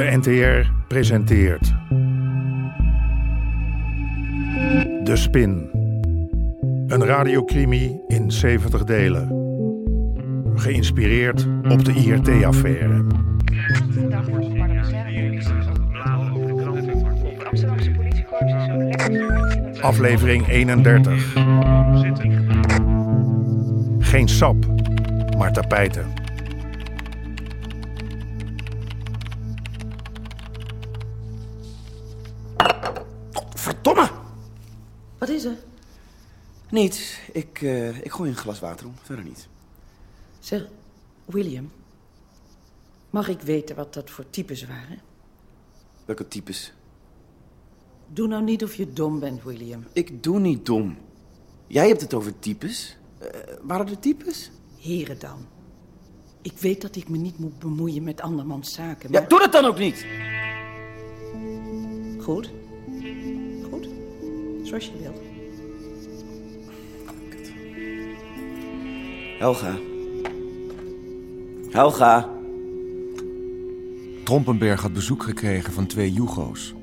De NTR presenteert. De Spin. Een radiocrimi in 70 delen. Geïnspireerd op de IRT-affaire. Aflevering 31. Geen sap, maar tapijten. Niets. Ik, eh, ik gooi een glas water om. Verder niet. Zeg, William. Mag ik weten wat dat voor types waren? Welke types? Doe nou niet of je dom bent, William. Ik doe niet dom. Jij hebt het over types. Eh, waren er types? Heren dan. Ik weet dat ik me niet moet bemoeien met andermans zaken, maar... Ja, doe dat dan ook niet! Goed. Goed. Zoals je wilt. Helga. Helga. Trompenberg had bezoek gekregen van twee Jugo's.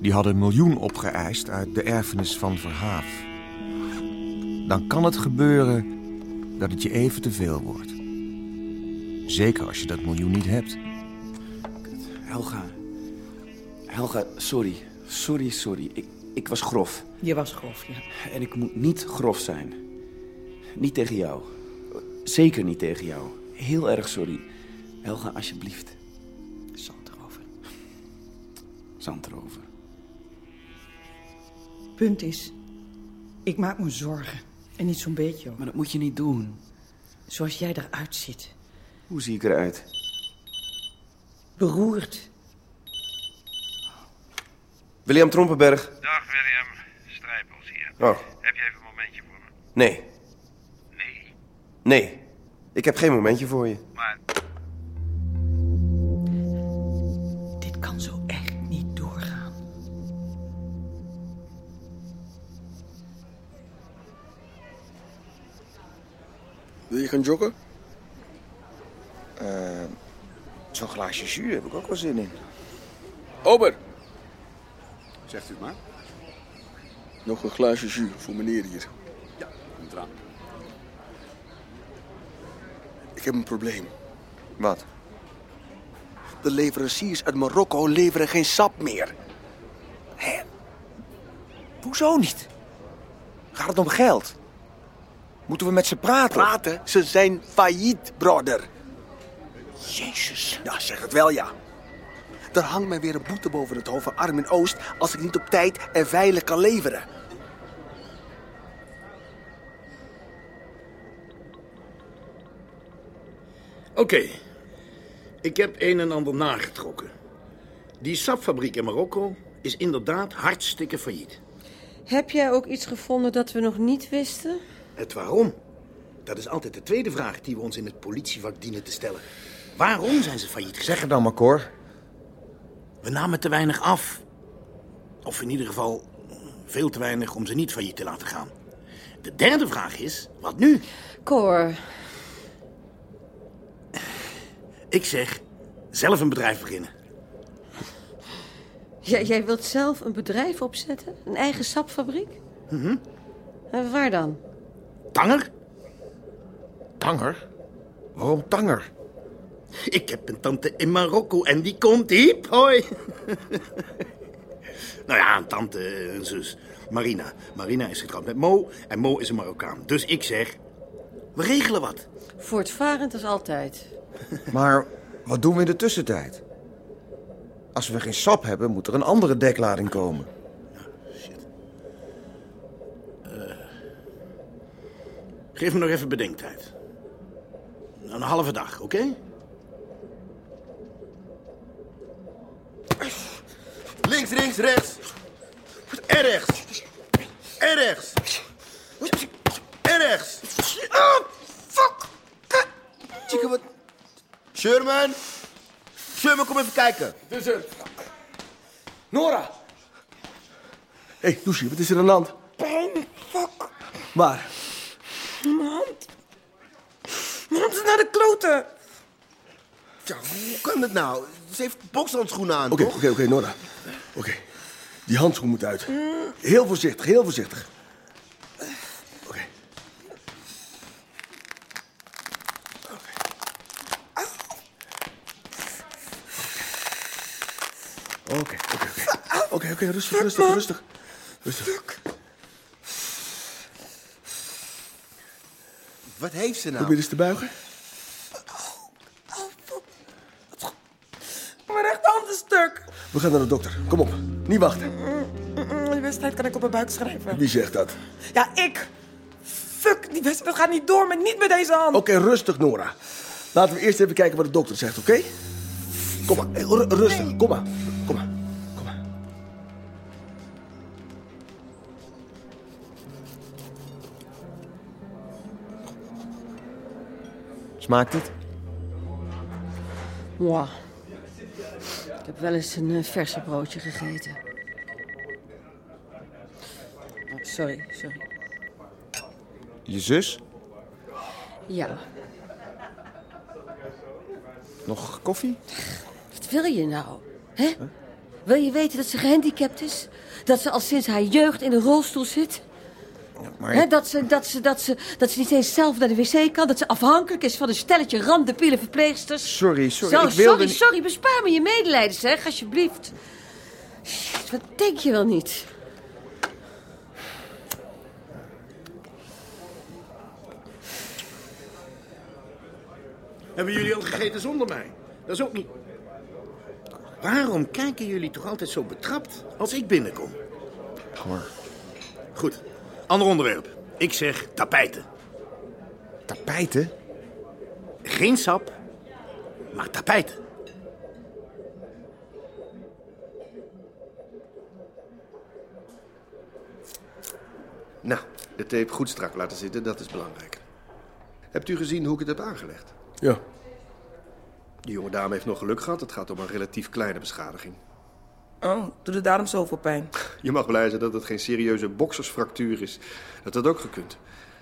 Die hadden een miljoen opgeëist uit de erfenis van Verhaaf. Dan kan het gebeuren dat het je even te veel wordt. Zeker als je dat miljoen niet hebt. Helga. Helga, sorry. Sorry, sorry. Ik, ik was grof. Je was grof, ja. En ik moet niet grof zijn. Niet tegen jou. Zeker niet tegen jou. Heel erg sorry. Helga, alsjeblieft. Zand erover. Zand erover. Punt is, ik maak me zorgen. En niet zo'n beetje, hoor. Maar dat moet je niet doen. Zoals jij eruit ziet. Hoe zie ik eruit? Beroerd. William Trompenberg. Dag William, Strijpels hier. Oh, Heb je even een momentje voor me? nee. Nee, Nee. Ik heb geen momentje voor je. maar Dit kan zo echt niet doorgaan. Wil je gaan joggen? Zo'n glaasje jus heb ik ook wel zin in. Ober! Zegt u het maar. Nog een glaasje jus voor meneer hier. Ja, komt eraan. Ik heb een probleem. Wat? De leveranciers uit Marokko leveren geen sap meer. Hé? Hoezo niet? Gaat het om geld? Moeten we met ze praten? Praten? Ze zijn failliet, brother. Jezus. Ja, zeg het wel, ja. Er hangt mij weer een boete boven het hoofd van Armin Oost... als ik niet op tijd en veilig kan leveren. Oké, ik heb een en ander nagetrokken. Die sapfabriek in Marokko is inderdaad hartstikke failliet. Heb jij ook iets gevonden dat we nog niet wisten? Het waarom? Dat is altijd de tweede vraag die we ons in het politievak dienen te stellen. Waarom zijn ze failliet gegaan? Zeg het dan maar, Cor. We namen te weinig af. Of in ieder geval veel te weinig om ze niet failliet te laten gaan. De derde vraag is, wat nu? Cor, Ik zeg, zelf een bedrijf beginnen. jij, jij wilt zelf een bedrijf opzetten? Een eigen sapfabriek? En waar dan? Tanger? Tanger? Waarom Tanger? Ik heb een tante in Marokko en die komt hiep, hoi. nou ja, een tante, een zus. Marina. Marina is getrouwd met Mo en Mo is een Marokkaan. Dus ik zeg, we regelen wat. Voortvarend als altijd. Maar wat doen we in de tussentijd? Als we geen sap hebben, moet er een andere deklading komen. Geef me nog even bedenktijd. Een halve dag, oké? Links, links, rechts. En rechts. En rechts. En rechts. Oh, fuck. Chica, wat... Sherman. Sherman, kom even kijken. Dus er. Nora. Hé, hey, Lucie, wat is er aan de hand? Pijn. Fuck. Waar? Mijn hand. Mijn hand is naar de kloten. Ja, hoe kan het nou? Ze heeft bokshandschoenen aan, Oké, toch? oké, oké, Nora. Oké. Die handschoen moet uit. Heel voorzichtig, heel voorzichtig. Oké, oké, oké. Oké, oké, rustig, rustig, rustig. Rustig. Wat heeft ze nou? Probeer eens te buigen. Mijn rechterhand is stuk. We gaan naar de dokter. Kom op, niet wachten. Mm, Die wedstrijd kan ik op mijn buik schrijven. Wie zegt dat? Ja, ik. Fuck, die wedstrijd gaat niet door, maar niet met deze hand. Oké, rustig, Nora. Laten we eerst even kijken wat de dokter zegt, oké? Kom maar, ru- rustig. Kom maar. Smaakt het? Wow. Ik heb wel eens een eh, verse broodje gegeten. Oh, sorry, sorry. Je zus? Ja, Nog koffie? wat wil je nou? Hè? Wil je weten dat ze gehandicapt is? Dat ze al sinds haar jeugd in een rolstoel zit? Maar- dat, ze, dat, ze, dat, ze, dat ze niet eens zelf naar de wc kan? Dat ze afhankelijk is van een stelletje randebiele verpleegsters? Sorry, sorry. Zo, ik wilde sorry, niet- sorry. Bespaar me je medelijden, zeg, alsjeblieft. Shit, wat denk je wel niet? Hebben jullie al gegeten zonder mij? Dat is ook niet... Waarom kijken jullie toch altijd zo betrapt als ik binnenkom? Hoor. Goed, ander onderwerp. Ik zeg tapijten. Tapijten? Geen sap, maar tapijten. Nou, de tape goed strak laten zitten, dat is belangrijk. Hebt u gezien hoe ik het heb aangelegd? Ja. De jonge dame heeft nog geluk gehad. Het gaat om een relatief kleine beschadiging. Oh, doet het daarom zoveel pijn? Je mag blij zijn dat het geen serieuze boksersfractuur is. Dat had ook gekund.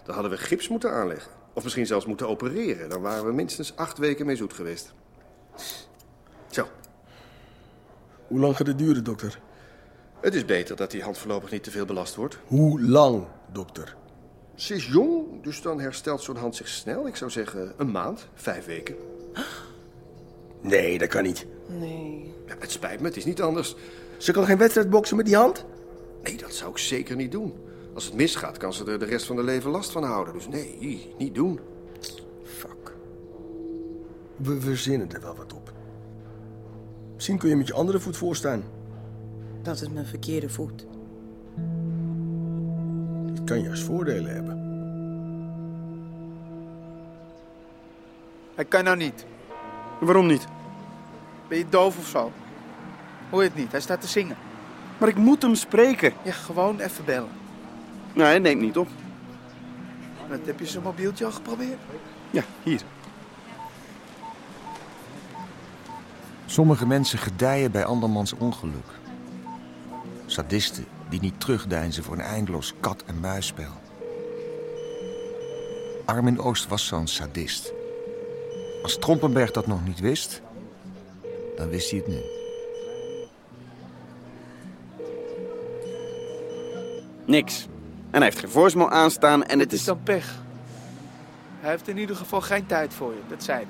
Dan hadden we gips moeten aanleggen. Of misschien zelfs moeten opereren. Dan waren we minstens acht weken mee zoet geweest. Zo, Hoe lang gaat het duren, dokter? het is beter dat die hand voorlopig niet te veel belast wordt. Hoe lang, dokter? Ze is jong, dus dan herstelt zo'n hand zich snel. Ik zou zeggen een maand, vijf weken. Nee, dat kan niet. Nee. Ja, het spijt me, het is niet anders. Ze kan geen wedstrijd boksen met die hand? Nee, dat zou ik zeker niet doen. Als het misgaat, kan ze er de rest van haar leven last van houden. Dus nee, niet doen. Fuck. We verzinnen er wel wat op. Misschien kun je met je andere voet voorstaan. Dat is mijn verkeerde voet. Het kan juist voordelen hebben. Hij kan nou niet. Waarom niet? Ben je doof of zo? Hoor je het niet? Hij staat te zingen. Maar ik moet hem spreken. Ja, gewoon even bellen. Nee, hij neemt niet op. Wat, heb je zijn mobieltje al geprobeerd? Ja, hier. Sommige mensen gedijen bij andermans ongeluk. Sadisten die niet terugdeinzen voor een eindeloos kat- en muisspel. Armin Oost was zo'n sadist. Als Trompenberg dat nog niet wist, dan wist hij het nu. Niks. En hij heeft geen voicemail aanstaan en het Het is is... dan pech. Hij heeft in ieder geval geen tijd voor je, dat zei hij.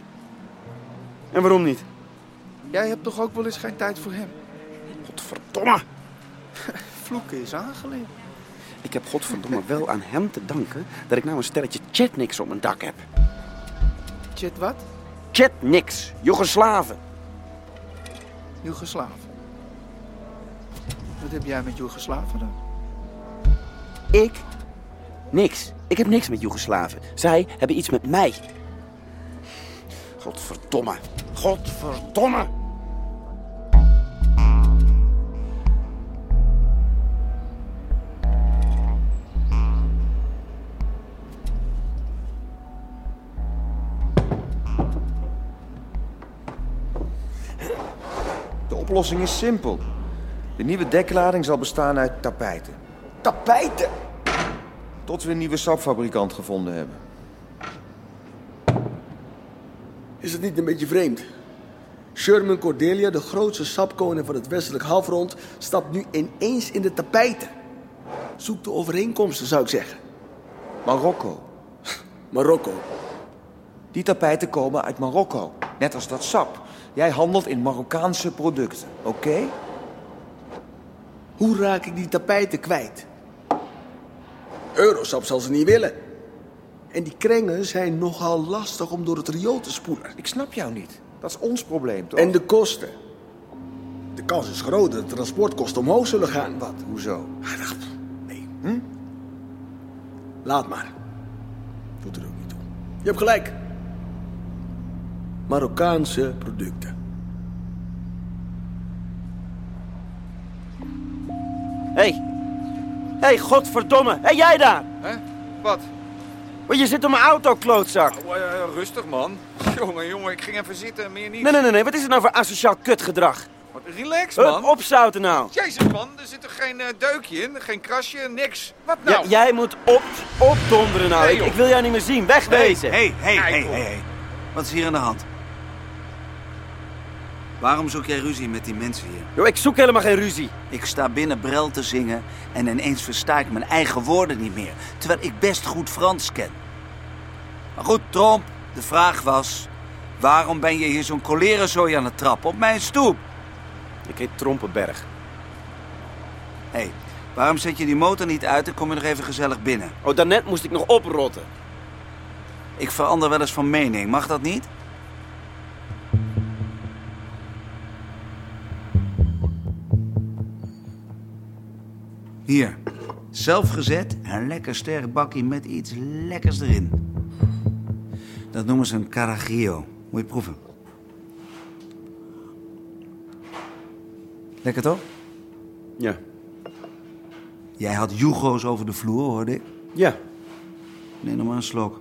En waarom niet? Jij hebt toch ook wel eens geen tijd voor hem? Godverdomme. Vloeken is aangeleerd. Ik heb godverdomme wel aan hem te danken dat ik nou een stelletje chatniks op mijn dak heb. Chat wat? Chatniks, Joegoslaven. Joegoslaven. Wat heb jij met Joegoslaven dan? Ik? Niks. Ik heb niks met Joegoslaven. Zij hebben iets met mij. Godverdomme. Godverdomme. De oplossing is simpel. De nieuwe deklading zal bestaan uit tapijten. Tapijten? Tot we een nieuwe sapfabrikant gevonden hebben. Is het niet een beetje vreemd? Sherman Cordelia, de grootste sapkoning van het westelijk halfrond, stapt nu ineens in de tapijten. Zoek de overeenkomsten, zou ik zeggen. Marokko. Marokko. Die tapijten komen uit Marokko. Net als dat sap. Jij handelt in Marokkaanse producten, oké? Hoe raak ik die tapijten kwijt? Eurosap zal ze niet willen. En die krengen zijn nogal lastig om door het riool te spoelen. Ik snap jou niet. Dat is ons probleem, toch? En de kosten. De kans is groot dat de transportkosten omhoog zullen gaan. Wat? Hoezo? Nee. Hm? Laat maar. Doet er ook niet toe. Je hebt gelijk. Marokkaanse producten. Hé. Hey. Hé, hey, godverdomme. Hé, hey, jij daar. Hè? Wat? Want je zit op mijn auto, klootzak. Oh, uh, rustig, man. Jongen, jongen, ik ging even zitten, meer niet. Nee, nee, nee, nee. Wat is het nou voor asociaal kutgedrag? Wat, relax, man. Hup, opzouten nou. Jezus, man. Er zit er geen uh, deukje in, geen krasje, niks. Wat nou? Ja, jij moet op, opdonderen nou. Nee, ik, ik, wil jou niet meer zien. Wegwezen. Hé, hé, hé, hé. Wat is hier aan de hand? Waarom zoek jij ruzie met die mensen hier? Yo, ik zoek helemaal geen ruzie. Ik sta binnen Brel te zingen en ineens versta ik mijn eigen woorden niet meer. Terwijl ik best goed Frans ken. Maar goed, Tromp, de vraag was... waarom ben je hier zo'n kolerenzooi aan het trappen op mijn stoep? Ik heet Trompenberg. Hé, hey, waarom zet je die motor niet uit en kom je nog even gezellig binnen? Oh, daarnet moest ik nog oprotten. Ik verander wel eens van mening, mag dat niet? Hier, zelfgezet, een lekker sterk bakje met iets lekkers erin. Dat noemen ze een caragio. Moet je proeven. Lekker toch? Ja. Jij had Jugo's over de vloer, hoorde ik? Ja. Neem nog maar een slok.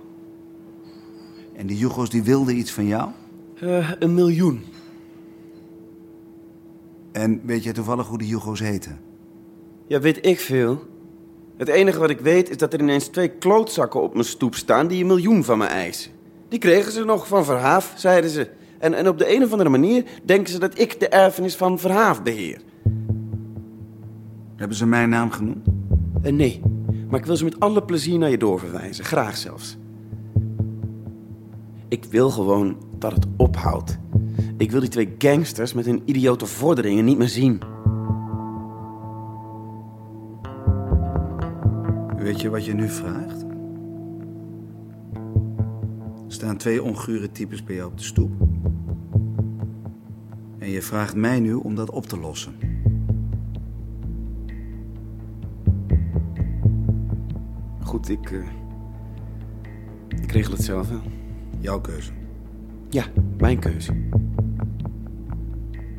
En die Jugo's die wilden iets van jou? Uh, een miljoen. En weet jij toevallig hoe die Jugo's heten? Ja, weet ik veel. Het enige wat ik weet is dat er ineens twee klootzakken op mijn stoep staan die een miljoen van me eisen. Die kregen ze nog van Verhaaf, zeiden ze. En, en op de een of andere manier denken ze dat ik de erfenis van Verhaaf beheer. Hebben ze mijn naam genoemd? Uh, nee, maar ik wil ze met alle plezier naar je doorverwijzen. Graag zelfs. Ik wil gewoon dat het ophoudt. Ik wil die twee gangsters met hun idiote vorderingen niet meer zien. Weet je wat je nu vraagt? Er staan twee ongure types bij jou op de stoep. En je vraagt mij nu om dat op te lossen. Goed, ik. Uh, ik regel het zelf wel. Jouw keuze. Ja, mijn keuze.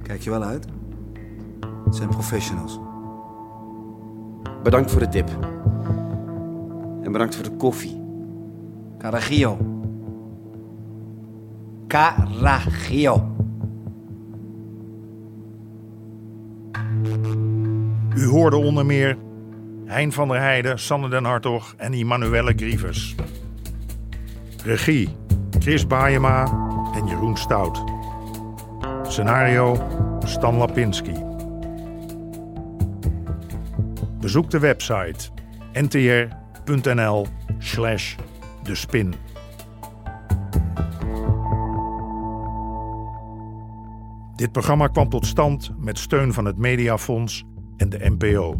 Kijk je wel uit? Het zijn professionals. Bedankt voor de tip. En bedankt voor de koffie. Caragio. Caragio. U hoorde onder meer Hein van der Heijden, Sanne den Hartog en Immanuelle Grievers. Regie Chris Baayema en Jeroen Stout. Scenario Stan Lapinski. Bezoek de website ntr.nl slash de spin. Dit programma kwam tot stand met steun van het Mediafonds en de NPO.